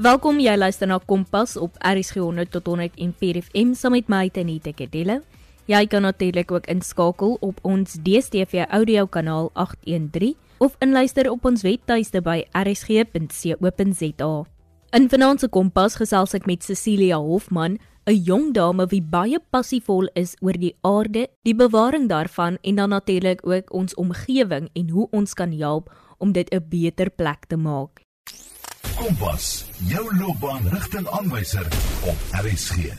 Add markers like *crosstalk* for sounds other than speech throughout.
Welkom jy luister na Kompas op RSG 100 tot 100 en PFM saam met my Tanita Kedelle. Jy kan natuurlik ook inskakel op ons DStv audio kanaal 813 of inluister op ons webtuiste by rsg.co.za. In vanaand se Kompas gesels ek met Cecilia Hofman, 'n jong dame wie baie passievol is oor die aarde, die bewaring daarvan en dan natuurlik ook ons omgewing en hoe ons kan help om dit 'n beter plek te maak. Kompas, jou loopbaanrigtingaanwyser op RSG.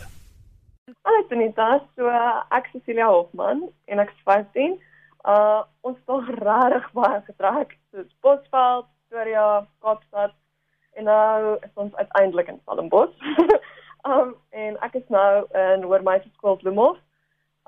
Hallo Tanita, so ek is Cecilia Hofman en ek is 15. Uh ons het regtig baie getrek, soos Bosveld, Pretoria, Kaapstad en nou is ons uiteindelik in Stellenbosch. *laughs* um en ek is nou in Hoërmeester Skool Bloemhof.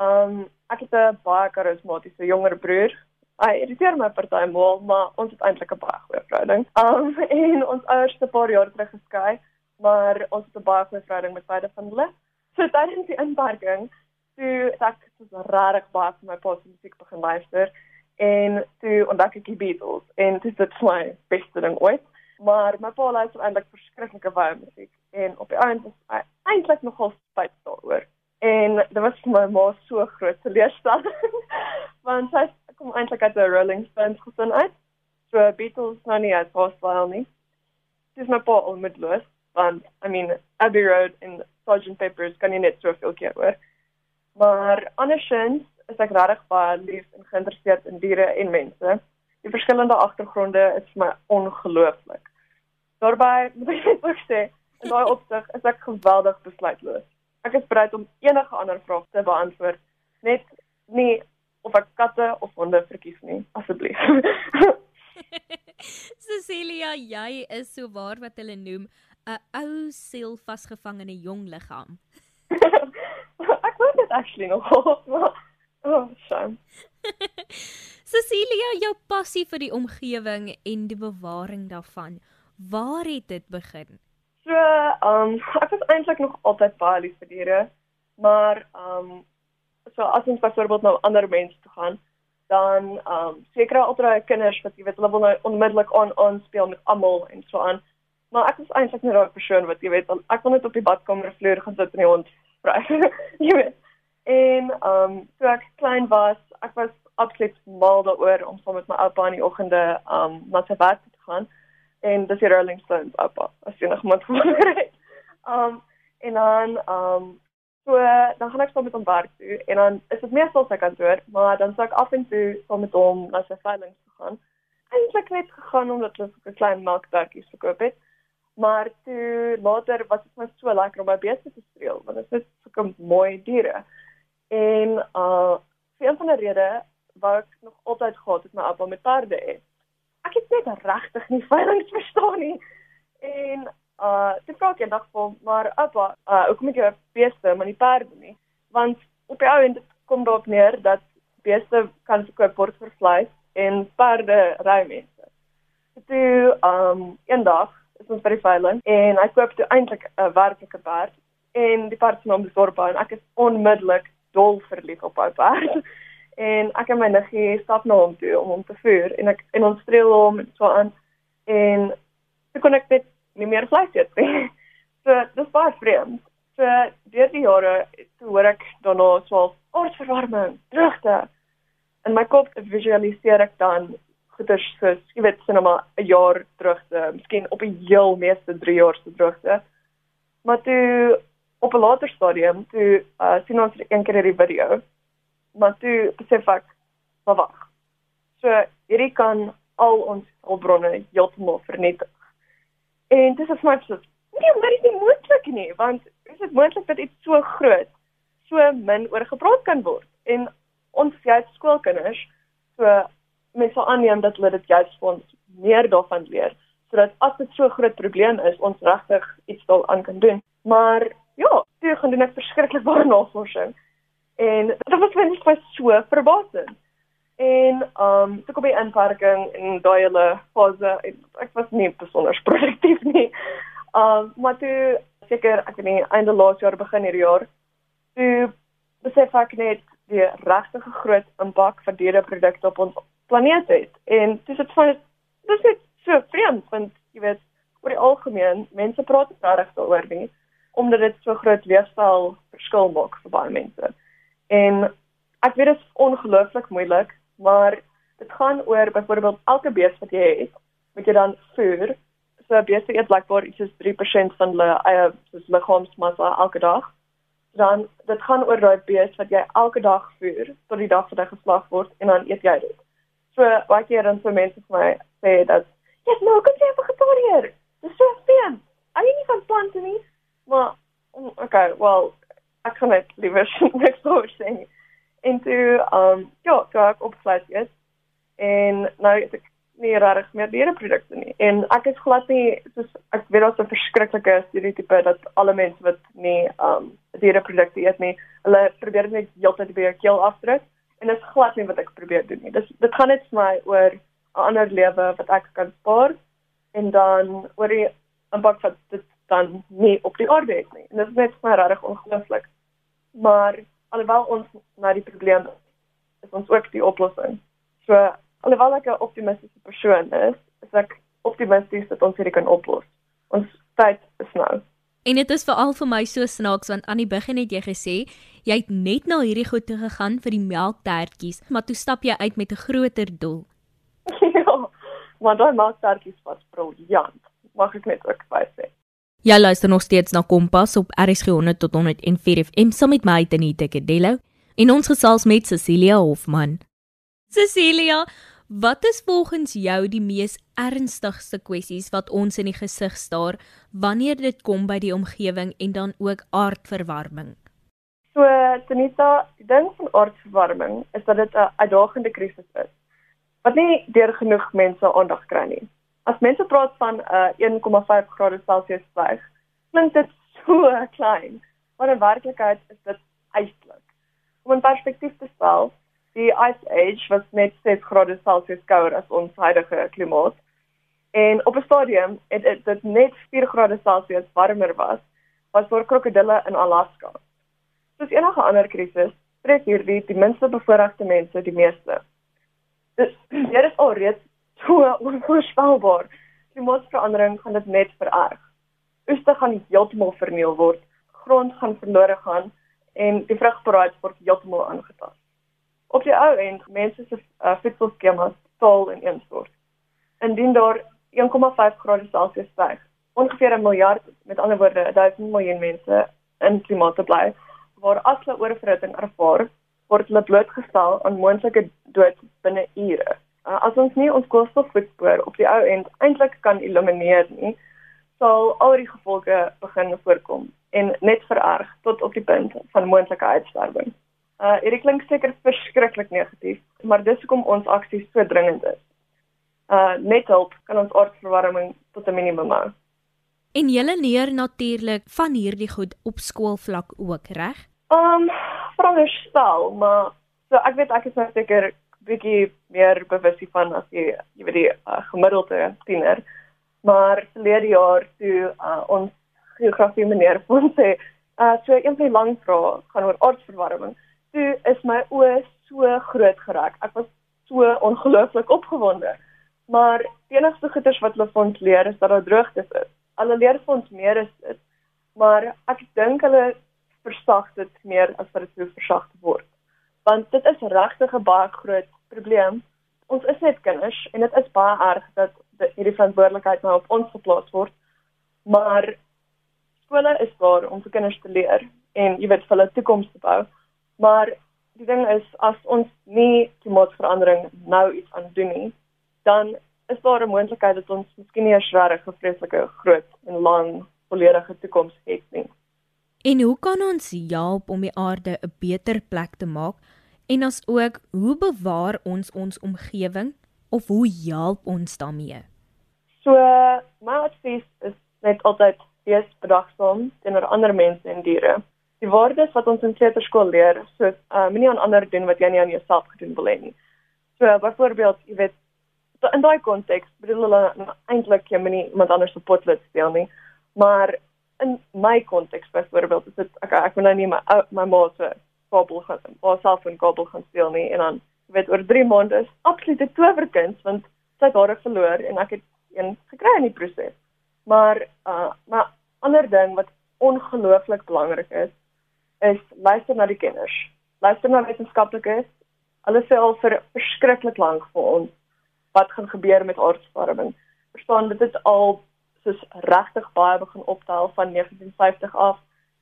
Um ek het 'n baie karismatiese jonger broer. Hy irriteer my partymal, maar ons het eintlik 'n baie goeie verhouding. Um *laughs* en ons ouers het 'n paar jaar terug geskei, maar ons het 'n baie goeie verhouding met beide van hulle. So tydens die inperking, toe ek so regtig baie vir my pa se musiek begin luister en toe ontdek ek die Beatles en dit is my beste ding ooit maar my pa luister eintlik verskriklike baie musiek en op die einde was eintlik nogal spyt daaroor. En dit was vir my ma so groot teleurstelling *laughs* want sy kom eintlik uit 'n Rolling Stones gesin uit. So Beatles nou nie as hostile nie. Dis my pa onmiddellik want I mean Abbey Road en Sgt Pepper's kan jy net soveel keer hoor. Maar andersins is ek regtig baie lief en geïnteresseerd in diere en mense die verskillende agtergronde is vir my ongelooflik. Daarby moet ek ook sê, in daai opsig is ek geweldig besluitloos. Ek is bereid om enige ander vrae te beantwoord, net nie of ek katte of honde verkies nie, asseblief. *laughs* Cecilia, jy is so waar wat hulle noem 'n ou siel vasgevang in 'n jong liggaam. *laughs* ek weet dit actually nog. oh, shame. *laughs* Cecilia, jou passie vir die omgewing en die bewaring daarvan, waar het dit begin? So, um ek was eintlik nog altyd baie lief vir diere, maar um so as ons byvoorbeeld nou ander mense toe gaan, dan um sekere altyd kinders wat jy weet hulle wil nou onmiddellik aan aan speel met almal en so aan. Maar ek was eintlik net daai persoon wat jy weet, ek wil net op die badkamer vloer gaan sit en die hond vry. *laughs* jy weet. En um toe ek klein was, ek was absoluut mal daaroor om saam met my oupa in die oggende um na sy werk te gaan en dis die Rolling Stones oupa as jy nog moet *laughs* hoor. um en dan um so dan gaan ek saam met hom werk toe en dan is dit meestal sy kantoor, maar dan sou ek af en toe saam met hom na sy veiling gaan. Eintlik net gegaan omdat so 'n klein melkdartjies verkoop het. Maar toe later was dit my so lekker om by beeste te streel want dit is so 'n mooi diere. En uh vir een van die redes wou ek nog altyd gehad het my oupa met perde hê. Ek het net regtig nie veilig verstaan nie. En uh dit vra ek eendag vir maar oupa, uh hoekom het jy beeste maar nie perde nie? Want op die ou end kom daarop neer dat beeste kan verkoop word vir vleis en perde ry mense. Toe um eendag is ons by die veiling en ek koop toe eintlik 'n werklike perd en die perd se naam is Dorpa en ek is onmiddellik dol verlief op haar perd en ek en my niggie stap na hom toe om hom te voer en ek en ons streel hom so aan en ek kon ek net nie meer vleis eet nie. *laughs* So dis baie vreemd. So deur die jare toe hoor ek daarna so aardverwarming, droogte. In my kop visualiseer ek dan goeders soos jy weet sien maar 'n jaar droogte, miskien op 'n heel meeste 3 jaar se droogte. Maar toe op 'n later stadium toe uh, sien ons een keer hierdie video maar toe besef ek maar wag. So hierdie kan al ons hulpbronne heeltemal vernietig. En dis is my so nee, maar dit is nie moontlik nie, want is dit moontlik dat iets so groot so min oor gepraat kan word? En ons jy skoolkinders, so mense sal aanneem dat hulle dit juist vir ons meer daarvan leer sodat as dit so groot probleem is, ons regtig iets daaraan kan doen. Maar ja, toe gaan doen ek verskriklik baie *laughs* navorsing En dit was net vir so verbasend. En um ek kom by inparking en daai hele fase ek was nie besonder produktief nie. Um maar toe seker ek in die einde laas jaar begin hierdie jaar toe besef ek net die regtig groot impak van diere produkte op ons planeet het. En dis dit van dis net so vreemd want jy weet oor die algemeen mense praat regtig daaroor nie omdat dit so groot leefstyl verskil maak vir baie mense. En ek weet dit is ongelooflik moeilik, maar dit gaan oor byvoorbeeld elke bees wat jy het, moet jy dan voer. So bees eet blykbaar iets soos 3% van hulle eie soos liggaamsmassa elke dag. Dan dit gaan oor daai bees wat jy elke dag voer tot die dag wat hy geslag word en dan eet jy dit. So baie keer dan so mense vir my sê dat jy nou kan jy vegetariër. Dis so fyn. Al nie van plante nie, maar mm, okay, well, ek kan *laughs* net liewer niks oor sê. En toe um ja, toe ek opgesluit is en nou het ek nie regtig meer diereprodukte nie. En ek is glad nie soos ek weet daar's 'n verskriklike stereotipe dat alle mense wat nie um diereprodukte eet nie, hulle probeer net heeltyd by jou keel afdruk en dit is glad nie wat ek probeer doen nie. Dis dit gaan net vir my oor 'n ander lewe wat ek kan spaar en dan oor die impak wat dit dan nie op die aarde het nie. En dit is net vir my regtig ongelooflik. Maar alhoewel ons na die probleem is ons ook die oplossing. So alhoewel ek 'n optimistiese persoon is, is ek optimisties dat ons hierdie kan oplos. Ons tyd is nou. En dit is veral vir my so snaaks want aan die begin het jy gesê jy het net na hierdie goed toe gegaan vir die melktertjies, maar toe stap jy uit met 'n groter doel. *laughs* ja, maar daai melktertjies was briljant. Mag ek net ook by sê. Jy luister nog steeds na Kompas op RSG 100 tot 104 FM saam met my Tenita Kedello en ons gesels met Cecilia Hofman. Cecilia, Wat is volgens jou die mees ernstigste kwessies wat ons in die gesig staar wanneer dit kom by die omgewing en dan ook aardverwarming? So, Tanita, die ding van aardverwarming is dat dit 'n uitdagende krisis is wat nie deur genoeg mense aandag kry nie. As mense praat van 'n uh, 1,5 grade Celsius styg, klink dit so *laughs* klein, maar in werklikheid is dit eislik. Om 'n perspektief te stel, die ice age was net 6 grade Celsius kouer as ons huidige klimaat. En op 'n stadium het dit net 4 grade Celsius warmer was as vir krokodille in Alaska. Soos enige ander krisis, tref hierdie die minste bevoorregte mense die meeste. Dit *clears throat* hier is alreeds so onvoorspelbaar. Klimaatsverandering gaan dit net vererg. Oeste gaan heeltemal verniel word, grond gaan verlore gaan en die vrugbaarheid word heeltemal aangetast op die ou end mense se uh, voedselskemas val in instort. Indien daar 1,5 grade Celsius styg, ongeveer 'n miljard, met ander woorde 1000 miljoen mense in klimaat te bly, waar as hulle oorvreting ervaar, word hulle blootgestel aan moontlike dood binne ure. Uh, as ons nie ons koolstofvoetspoor op die ou end eintlik kan elimineer nie, sal al die gevolge begin voorkom en net vererg tot op die punt van moontlike uitsterwing. Uh hierdie klink seker verskriklik negatief, maar dis hoekom ons aksies so dringend is. Uh net hulp kan ons aardverwarming tot 'n minimum hou. En julle leer natuurlik van hierdie goed op skoolvlak ook, reg? Um veronderstel, maar so ek weet ek is nou seker bietjie meer bewus hiervan as jy jy weet die uh, gemiddelde tiener. Maar verlede jaar toe uh, ons geografie meneer *laughs* ons sê, uh so een van die lang vrae gaan oor aardverwarming toe is my oë so groot geraak. Ek was so ongelooflik opgewonde. Maar die enigste goeters wat hulle vir ons leer is dat daar droogtes is. Hulle leer vir ons meer is dit, maar ek dink hulle versag dit meer as wat dit versag word. Want dit is regtig 'n baie groot probleem. Ons is net kinders en dit is baie erg dat hierdie verantwoordelikheid nou op ons geplaas word. Maar skole is daar om vir kinders te leer en jy weet vir hulle toekoms te bou. Maar die ding is as ons nie klimaatsverandering nou iets aan doen nie, dan is daar 'n moontlikheid dat ons miskien nie 'n regtig vreeslike groot en lang volledige toekoms het nie. En hoe kan ons help om die aarde 'n beter plek te maak? En as ook, hoe bewaar ons ons omgewing of hoe help ons daarmee? So, my advies is net altyd wees bedagsaam teenoor ander mense en diere die waardes wat ons in kleuterskool leer, so uh moenie aan ander doen wat jy nie aan jouself gedoen wil hê nie. So byvoorbeeld, jy weet, in daai konteks bedoel hulle nou eintlik jy moenie iemand anders se potlood steel nie, maar in my konteks byvoorbeeld is dit okay, ek wil nou nie my my ma se kabel gaan of self 'n kabel gaan steel nie en dan jy weet oor 3 maande is absolute towerkuns want sy het haar verloor en ek het een gekry in die proses. Maar uh maar ander ding wat ongelooflik belangrik is, is luister na die kenners. Luister na wetenskaplikes. Hulle sê al vir verskriklik lank vir ons wat gaan gebeur met aardverwarming. Verstaan, dit het al soos regtig baie begin optel van 1950 af,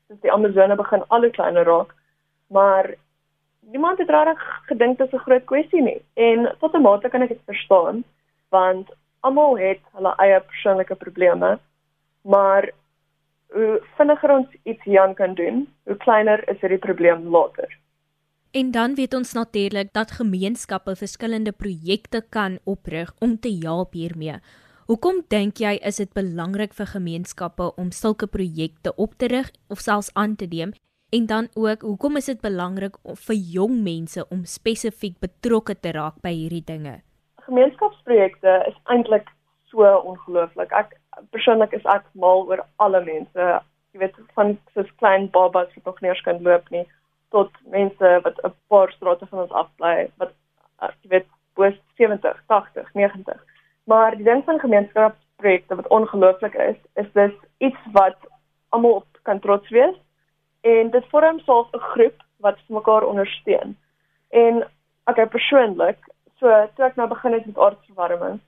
soos die Amazone begin al hoe kleiner raak. Maar niemand het regtig gedink dit is 'n groot kwessie nie. En tot 'n mate kan ek dit verstaan, want almal het hulle eie persoonlike probleme, maar hoe vinniger ons iets hieraan kan doen, hoe kleiner is hierdie probleem later. En dan weet ons natuurlik dat gemeenskappe verskillende projekte kan oprig om te help hiermee. Hoekom dink jy is dit belangrik vir gemeenskappe om sulke projekte op te rig of selfs aan te neem? En dan ook, hoekom is dit belangrik vir jong mense om spesifiek betrokke te raak by hierdie dinge? Gemeenskapsprojekte is eintlik so ongelooflik. Ek persoonlik is ek mal oor alle mense. Jy weet van soos klein babas wat nog nie kan loop nie tot mense wat 'n paar strate van ons afbly wat uh, jy weet bo 70, 80, 90. Maar die ding van gemeenskapsprojekte wat ongelooflik is, is dis iets wat almal op kan trots wees en dit vorm self 'n groep wat mekaar ondersteun. En okay, persoonlik, so toe ek nou begin het met aardverwarming,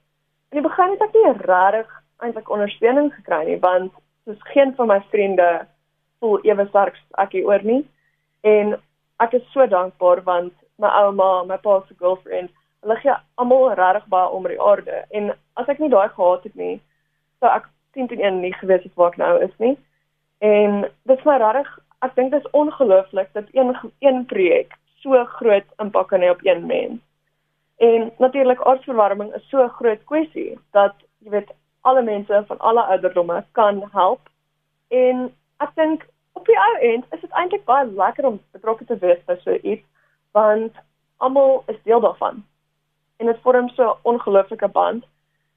in die begin het ek nie regtig eintlik ondersteuning gekry nie want soos geen van my vriende voel ewe sterk ek hieroor nie. En ek is so dankbaar want my ouma, my pa se girlfriend, hulle gee almal regtig baie om die aarde en as ek nie daai gehad het nie, sou ek 10 teen 1 nie geweet het waar ek nou is nie. En dit is my regtig, ek dink dit is ongelooflik dat een een projek so groot impak kan hê op een mens. En natuurlik aardverwarming is so 'n groot kwessie dat jy weet alle mense van alle ouderdomme kan help. En ek dink op die ou end is dit eintlik baie lekker om betrokke te wees by so iets want almal is deel daarvan. En dit vorm so 'n ongelooflike band.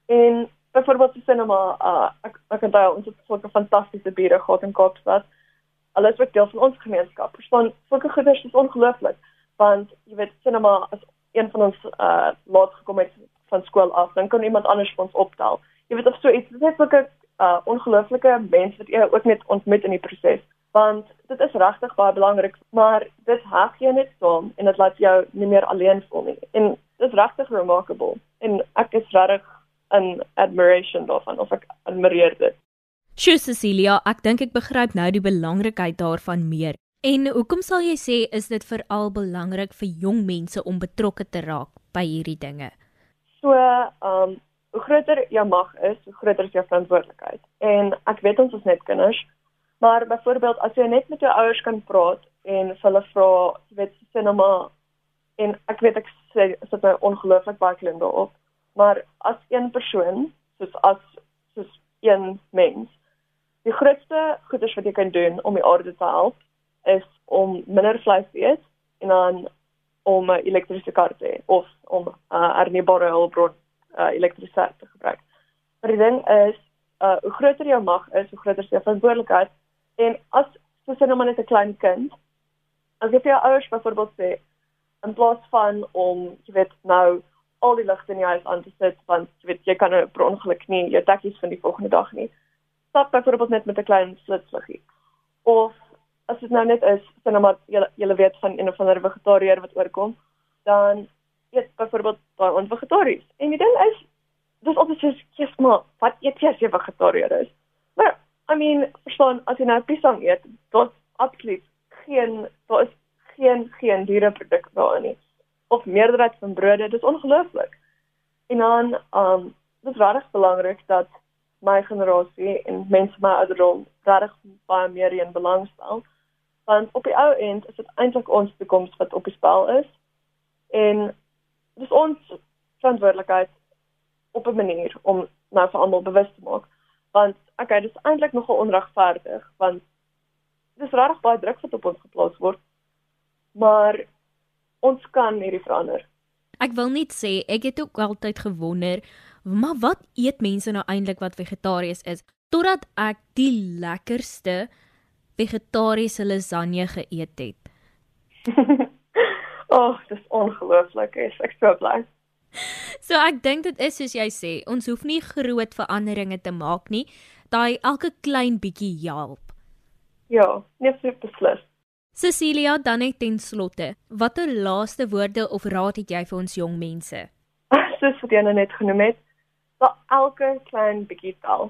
En byvoorbeeld die sinema, uh, ek ek daai ons het 'n fantastiese bure gehad in Kaapstad. Alles wat deel van ons gemeenskap. Verstaan, sulke goeders is ongelooflik want jy weet sinema as een van ons uh laat gekom het van skool af, dan kan iemand anders vir ons optel. Jy weet of so iets, dit is net 'n uh ongelooflike mens wat jy ook net ontmoet in die proses want dit is regtig baie belangrik, maar dit heg jou net saam en dit laat jou nie meer alleen voel nie. En dit is regtig remarkable en ek is regtig in admiration daarvan of ek admireer dit. Sjoe Cecilia, ek dink ek begryp nou die belangrikheid daarvan meer. En hoekom sal jy sê is dit veral belangrik vir jong mense om betrokke te raak by hierdie dinge? So, ehm um, hoe groter jou mag is, hoe groter is jou verantwoordelikheid. En ek weet ons is net kinders, Maar byvoorbeeld as jy net met jou ouers kan praat en hulle vra, jy weet, sê nou maar en ek weet ek sê is nou ongelooflik baie klink daarop, maar as een persoon, soos as soos een mens, die grootste goeders wat jy kan doen om die aarde te help is om minder vleis te eet en dan om 'n elektriese kar te hê of om 'n uh, hernubare hulpbron uh, elektrisiteit te gebruik. Maar die ding is, uh, hoe groter jou mag is, hoe groter jou verantwoordelikheid En as soos nou maar net 'n klein kind, as jy vir jou ouers byvoorbeeld sê in plaas van om, jy weet, nou al die ligte in die huis aan te sit want jy weet jy kan nou per ongeluk nie jou tekkies van die volgende dag nie. Stap byvoorbeeld net met 'n klein flitsliggie. Of as dit nou net is, sê nou maar jy jy weet van een of ander vegetariër wat oorkom, dan eet byvoorbeeld daai onvegetaries. En die ding is, dis altyd so, jy's maar, wat eet jy as jy vegetariër is? Maar I mean, verstaan, as jy nou piesang eet, daar's absoluut geen daar is geen geen diereprodukte daarin nie. Of meerderheid van brode, dit is ongelooflik. En dan um dit is regtig belangrik dat my generasie en mense my ouderdom regtig baie meer in belang stel. Want op die ou end is dit eintlik ons toekoms wat op die spel is. En dis ons verantwoordelikheid op 'n manier om nou vir almal bewus te maak want okay, dis eintlik nogal onregverdig want dis regtig baie druk wat op ons geplaas word. Maar ons kan hierdie verander. Ek wil net sê ek het ook altyd gewonder, maar wat eet mense nou eintlik wat vegetariërs is? Totdat ek die lekkerste vegetariese lasagne geëet het. *laughs* oh, dis ongelooflik. Ek is so bly. So ek dink dit is soos jy sê, ons hoef nie groot veranderinge te maak nie. daai elke klein bietjie help. Ja, nee, beslis. Cecilia, dan net ten slotte, watter laaste woorde of raad het jy vir ons jong mense? *laughs* Soos wat jy nou net genoem het, dat elke klein bietjie tel.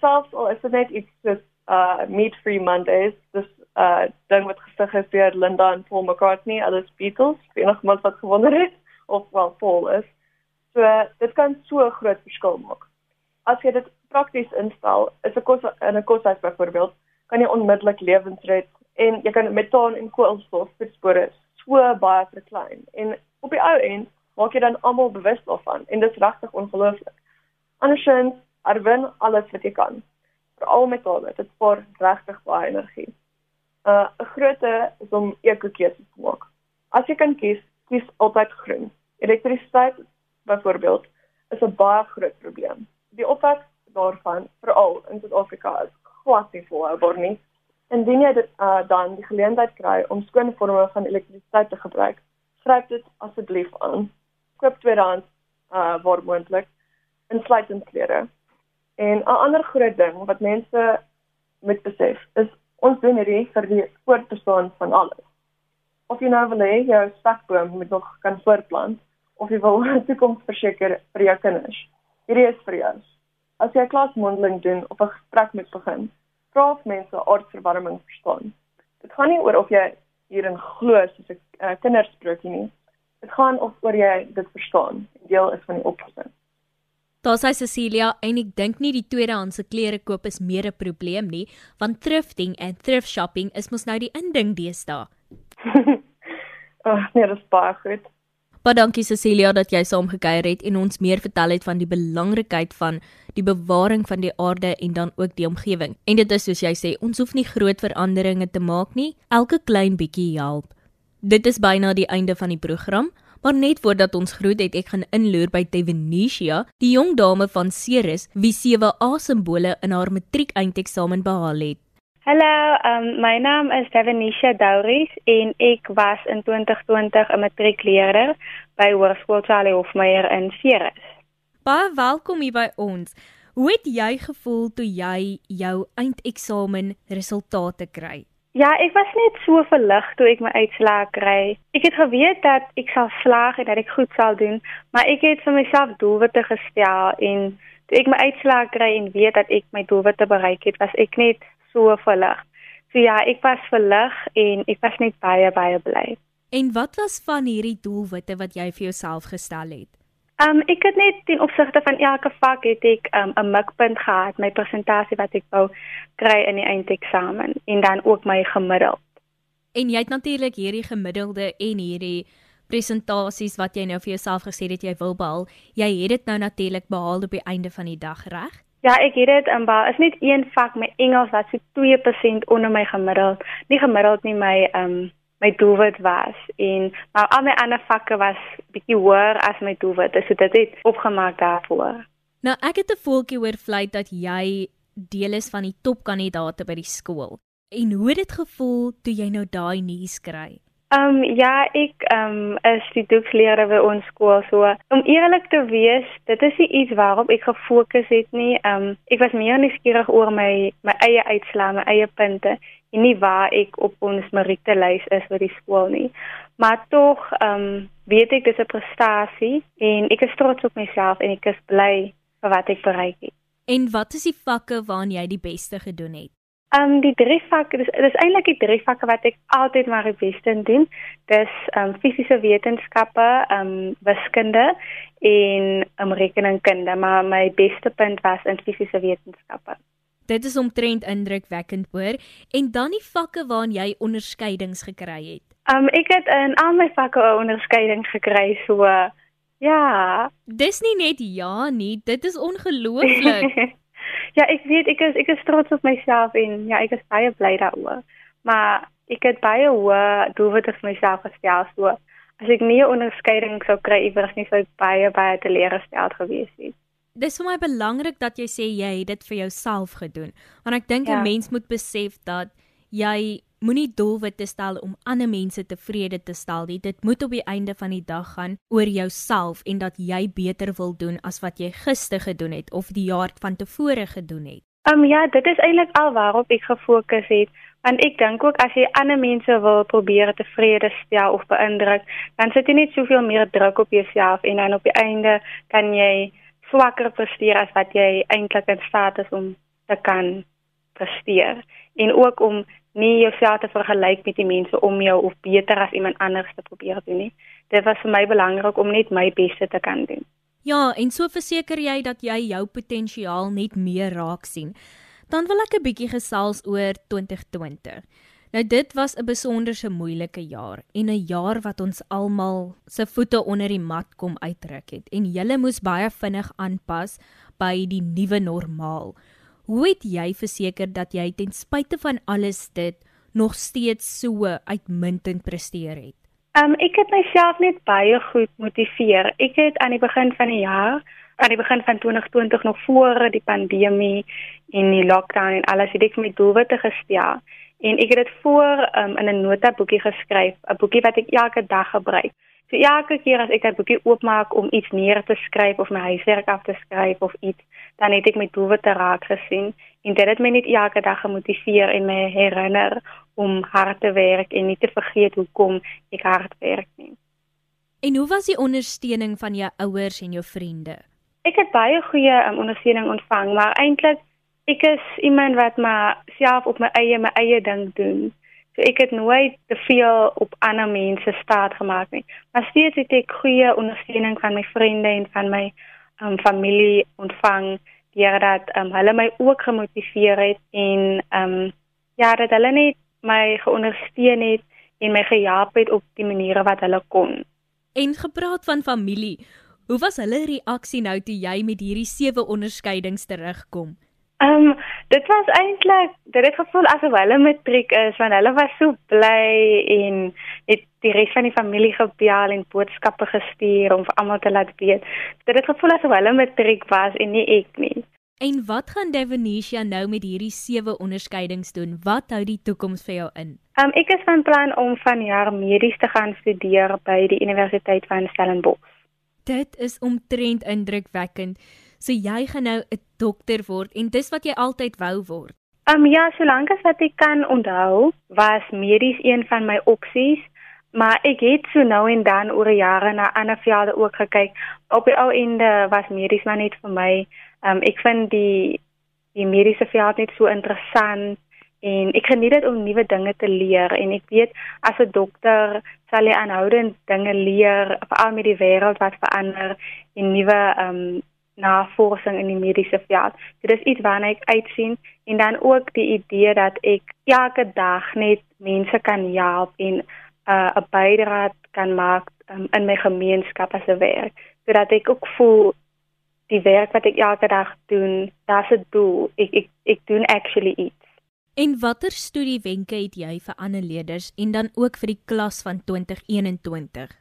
Selfs al is dit net iets soos uh meat-free Mondays, dis uh ding wat gestig is deur Linda en Paul McCartney, alles Beatles, wie nog maar wat gewonder het of wel Paul is. So dit kan so groot verskil maak. As jy dit prakties instel, is 'n kos in 'n koshuis byvoorbeeld, kan jy onmiddellik lewens red en jy kan metaan en koolstof voetspore so baie verklein en op die ou end maak jy dan almal bewus daarvan en dit is regtig ongelooflik. Andersins erwin alles wat jy kan. Veral metale, dit spaar regtig baie energie. 'n uh, 'n grootte is om ekokeuses te maak. As jy kan kies, kies altyd groen. Elektrisiteit byvoorbeeld is 'n baie groot probleem. Die opwek daarvan, veral in Suid-Afrika, is glad nie volhoubaar nie. Indien jy dit uh, dan die geleentheid kry om skoon vorme van elektrisiteit te gebruik, gryp dit asseblief aan. Koop tweedehands uh waar moontlik insluitend klere. En 'n ander groot ding wat mense moet besef is ons doen hierdie vir die voortbestaan van alles. Of jy nou wil hê jou stakboom moet nog kan voortplant of jy wil *laughs* 'n toekoms verseker vir jou kinders. Hierdie is vir jou. As jy 'n klasmondeling doen of 'n gesprek moet begin, vra of mense aardverwarming verstaan. Dit gaan nie oor of jy hierin glo soos 'n uh, kindersprokie nie. Dit gaan of oor jy dit verstaan. Deel is van die oplossing. Daar sê Cecilia en ek dink nie die tweedehandse klere koop is meer 'n probleem nie, want thrifting en thrift shopping is mos nou die inding deesdae. *laughs* Ag, oh, nee, dit is baie goed. Baie dankie Cecilia dat jy saamgekyer het en ons meer vertel het van die belangrikheid van die bewaring van die aarde en dan ook die omgewing. En dit is soos jy sê, ons hoef nie groot veranderinge te maak nie. Elke klein bietjie help. Dit is byna die einde van die program, maar net voordat ons groet het ek gaan inloer by Tevenisha, die jong dame van Ceres wie 7 A-simbole in haar matriek eindeksamen behaal het. Hallo, um, my naam is Devanisha Douris en ek was in 2020 'n matriekleerder by Hoërskool Charlie Hofmeyer in Ceres. Baie welkom hier by ons. Hoe het jy gevoel toe jy jou eindeksamen resultate kry? Ja, ek was net so verlig toe ek my uitslae kry. Ek het geweet dat ek sal slaag en dat ek goed sal doen, maar ek het vir myself doelwitte gestel en toe ek my uitslae kry en weet dat ek my doelwitte bereik het, was ek net so verlig. So ja, ek was verlig en ek was net baie baie bly. En wat was van hierdie doelwitte wat jy vir jouself gestel het? Um ek het net ten opsigte van elke vak het ek um 'n mikpunt gehad, my persentasie wat ek wou kry in die eindeksamen en dan ook my gemiddeld. En jy het natuurlik hierdie gemiddelde en hierdie presentasies wat jy nou vir jouself gesê het jy wil behaal, jy het dit nou natuurlik behaal op die einde van die dag, reg? Ja, ek het dit in baie is net een vak my Engels wat so 2% onder my gemiddeld. Nie gemiddeld nie my ehm um, my doelwit was en maar al my ander vakke was bietjie hoër as my doelwit. So dit het opgemaak daarvoor. Nou ek het 'n voeltjie oor vlei dat jy deel is van die topkandidate by die skool. En hoe het dit gevoel toe jy nou daai nuus kry? Ehm um, ja, ek ehm um, is die doekleerder by ons skool so. Om eerlik te wees, dit is iets waarop ek gefokus het nie. Ehm um, ek was meer nuuskierig oor my my eie uitslae, my eie punte en nie waar ek op ons meritelys is by die skool nie. Maar tog ehm um, weet ek dis 'n prestasie en ek is trots op myself en ek is bly vir wat ek bereik het. En wat is die vakke waarin jy die beste gedoen het? Ehm um, die drie vakke, dis dis eintlik die drie vakke wat ek altyd maar die beste in doen. Dis ehm um, fisiese wetenskappe, ehm um, wiskunde en um, rekeningkunde, maar my beste punt was in fisiese wetenskappe. Dit is omtrent indrukwekkend hoor. En dan die vakke waarin jy onderskeidings gekry het. Um, ek het in al my vakke 'n onderskeiding gekry, so ja. Dis nie net ja nie, dit is *laughs* ongelooflik. Ja, ek weet ek is ek is trots op myself en ja, ek is baie bly daaroor. Maar ek het baie hoë doelwitte vir myself gestel so as ek nie 'n onderskeiding sou kry iewers nie sou ek baie baie teleurgesteld gewees het. Dis vir my belangrik dat jy sê jy het dit vir jouself gedoen. Want ek dink 'n ja. mens moet besef dat jy moenie doelwitte stel om ander mense tevrede te stel nie. Dit moet op die einde van die dag gaan oor jouself en dat jy beter wil doen as wat jy gister gedoen het of die jaar van tevore gedoen het. Um ja, dit is eintlik al waarop ek gefokus het. Want ek dink ook as jy ander mense wil probeer tevrede stel of beïndruk, dan sit jy net soveel meer druk op jouself en dan op die einde kan jy swakker presteer as wat jy eintlik in staat is om te kan presteer. En ook om nie jouself te vergelyk met die mense om jou of beter as iemand anders te probeer doen nie. Dit was vir my belangrik om net my beste te kan doen. Ja, en so verseker jy dat jy jou potensiaal net meer raak sien. Dan wil ek 'n bietjie gesels oor 2020. Nou dit was 'n besonderse moeilike jaar en 'n jaar wat ons almal se voete onder die mat kom uitruk het en jy moes baie vinnig aanpas by die nuwe normaal. Hoe het jy verseker dat jy ten spyte van alles dit nog steeds so uitmuntend presteer het? Um ek het myself net baie goed motiveer. Ek het aan die begin van die jaar, aan die begin van 2020 nog voor die pandemie en die lockdown en alles het ek my doelwitte gestel en ek het dit voor um, in 'n notaboekie geskryf, 'n boekie wat ek elke dag gebruik. So elke keer as ek 'n boekie oopmaak om iets neer te skryf of my huiswerk af te skryf of iets, dan het ek my doelwitte raak gesien en dit het my net elke dag gemotiveer en my herinner om hard te werk en nie te vergeet hoekom ek hard werk nie. En hoe was die ondersteuning van jou ouers en jou vriende? Ek het baie goeie um, ondersteuning ontvang, maar eintlik ek is iemand wat maar self op my eie my eie ding doen. So ek het nooit te veel op ander mense staat gemaak nie. Maar steeds het ek goeie ondersteuning van my vriende en van my um, familie ontvang deurdat um, hulle my ook gemotiveer het en um, ja, dat hulle net my geondersteun het en my gehelp het op die maniere wat hulle kon. En gepraat van familie, hoe was hulle reaksie nou toe jy met hierdie sewe onderskeidings terugkom? Ehm um, dit was eintlik dit het gevoel asof hulle matriek is want hulle was so bly en het die res van die familie gebel en boodskappe gestuur om vir almal te laat weet. Dit het gevoel asof hulle matriek was en nie ek nie. En wat gaan Devonisha nou met hierdie sewe onderskeidings doen? Wat hou die toekoms vir jou in? Ehm um, ek is van plan om vanjaar medies te gaan studeer by die Universiteit van Stellenbosch. Dit is omtrent indrukwekkend. So jy gaan nou 'n dokter word en dis wat jy altyd wou word. Um ja, solank as wat ek kan onthou, was medies een van my opsies, maar ek het so nou en dan oor jare na ander velde ook gekyk. Op die ou einde was medies maar net vir my. Um ek vind die die mediese veld net so interessant en ek geniet dit om nuwe dinge te leer en ek weet as 'n dokter sal jy aanhoudend dinge leer veral met die wêreld wat verander en nuwe um navorsing in die mediese veld. Dit is iets waarna ek uitsien en dan ook die idee dat ek elke dag net mense kan help en uh, 'n uh, bydrae kan maak um, in my gemeenskap as 'n werk. Sodat ek ook voel die werk wat ek elke dag doen, daar's 'n doel. Ek ek ek doen actually iets. En watter studiewenke het jy vir ander leerders en dan ook vir die klas van 2021?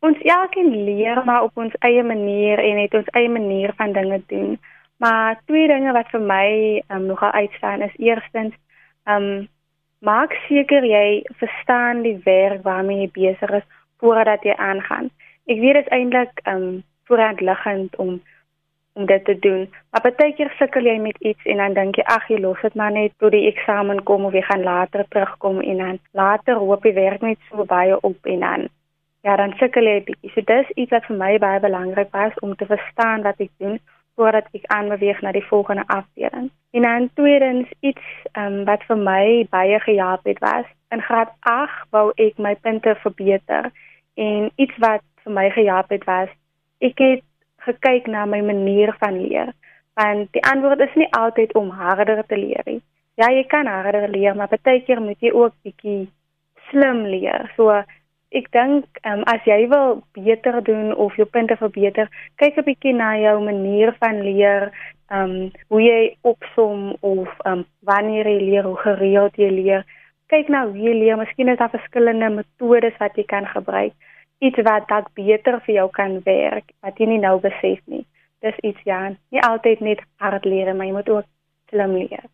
Ons elkeen leer maar op ons eie manier en het ons eie manier van dinge doen. Maar twee dinge wat vir my um, nogal uitstaan is eerstens um maak seker jy verstaan die werk waarmee jy besig is voordat jy aangaan. Ek weet dit is eintlik um voorhand liggend om om dit te doen. Maar baie keer sukkel jy met iets en dan dink jy ag jy los dit maar net tot die eksamen kom of jy gaan later terugkom en dan later hoop jy werk net so baie op en dan ja, dan sukkel jy bietjie. So dis iets wat vir my baie belangrik was om te verstaan wat ek doen voordat ek aanbeweeg na die volgende afdeling. En dan tweedens iets um, wat vir my baie gehelp het was in graad 8 wou ek my punte verbeter en iets wat vir my gehelp het was ek het gekyk na my manier van leer want die antwoord is nie altyd om harder te leer nie. Ja, jy kan harder leer, maar baie keer moet jy ook bietjie slim leer. So ek dink um, as jy wil beter doen of jou punte verbeter, kyk 'n bietjie na jou manier van leer, ehm um, hoe jy opsom of ehm um, wanneer jy leer, hoe gereeld jy leer. Kyk na hoe jy leer, miskien is daar verskillende metodes wat jy kan gebruik, iets wat dalk beter vir jou kan werk wat jy nie nou besef nie. Dis iets ja, nie altyd net hard leer, maar jy moet ook slim leer.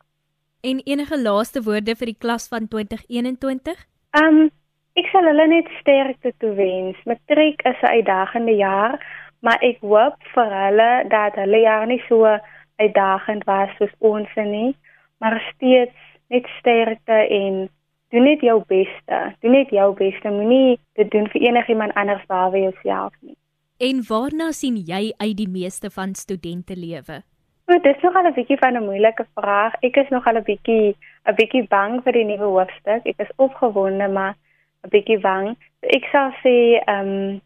En enige laaste woorde vir die klas van 2021? Ehm um, Ek sal hulle net sterkte toewens. Matriek is 'n uitdagende jaar, maar ek hoop vir hulle dat hulle jaar nie so uitdagend was soos ons nie, maar steeds net sterkte en doen net jou beste. Doen net jou beste. Moenie dit doen vir enigiemand anders behalwe jouself nie. En waarna sien jy uit die meeste van studente lewe? Dit is nog al 'n bietjie van 'n moeilike vraag. Ek is nog al 'n bietjie 'n bietjie bang vir die nuwe hoofstuk. Ek is opgewonde, maar 'n bietjie bang. Ek sal sê, ehm um,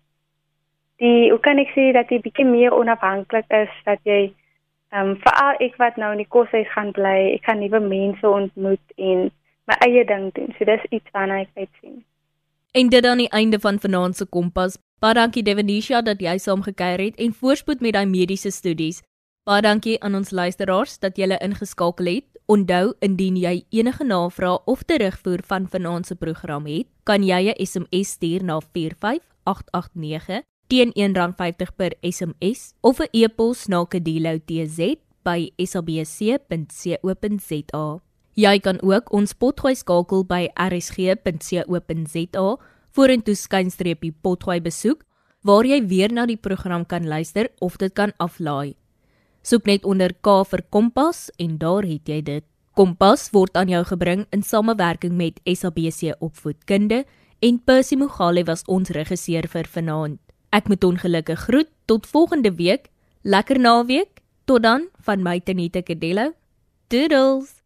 die hoe kan ek sê dat jy bietjie meer onafhanklik is, dat jy ehm um, veral ek wat nou in die koshuis gaan bly, ek gaan nuwe mense ontmoet en my eie ding doen. So dis iets waarna ek uitsien. En dit aan die einde van vanaand se kompas. Baie dankie Devanisha dat jy saam gekuier het en voorspoed met daai mediese studies. Baie dankie aan ons luisteraars dat julle ingeskakel het. Onthou indien jy enige navrae of terugvoer van vanaand se program het, kan jy 'n SMS stuur na 45889 teen R1.50 per SMS of 'n e-pos na kadelo@sabc.co.za. Jy kan ook ons potgooi skakel by rsg.co.za vorentoe skynstreepie potgooi besoek waar jy weer na die program kan luister of dit kan aflaai. Soek net onder K vir Kompas en daar het jy dit. Kompas word aan jou gebring in samewerking met SABC Opvoedkunde en Percy Mogale was ons regisseur vir vanaand. Ek moet ongelukkig groet tot volgende week. Lekker naweek. Tot dan van my Tenita Kadello. Doodles.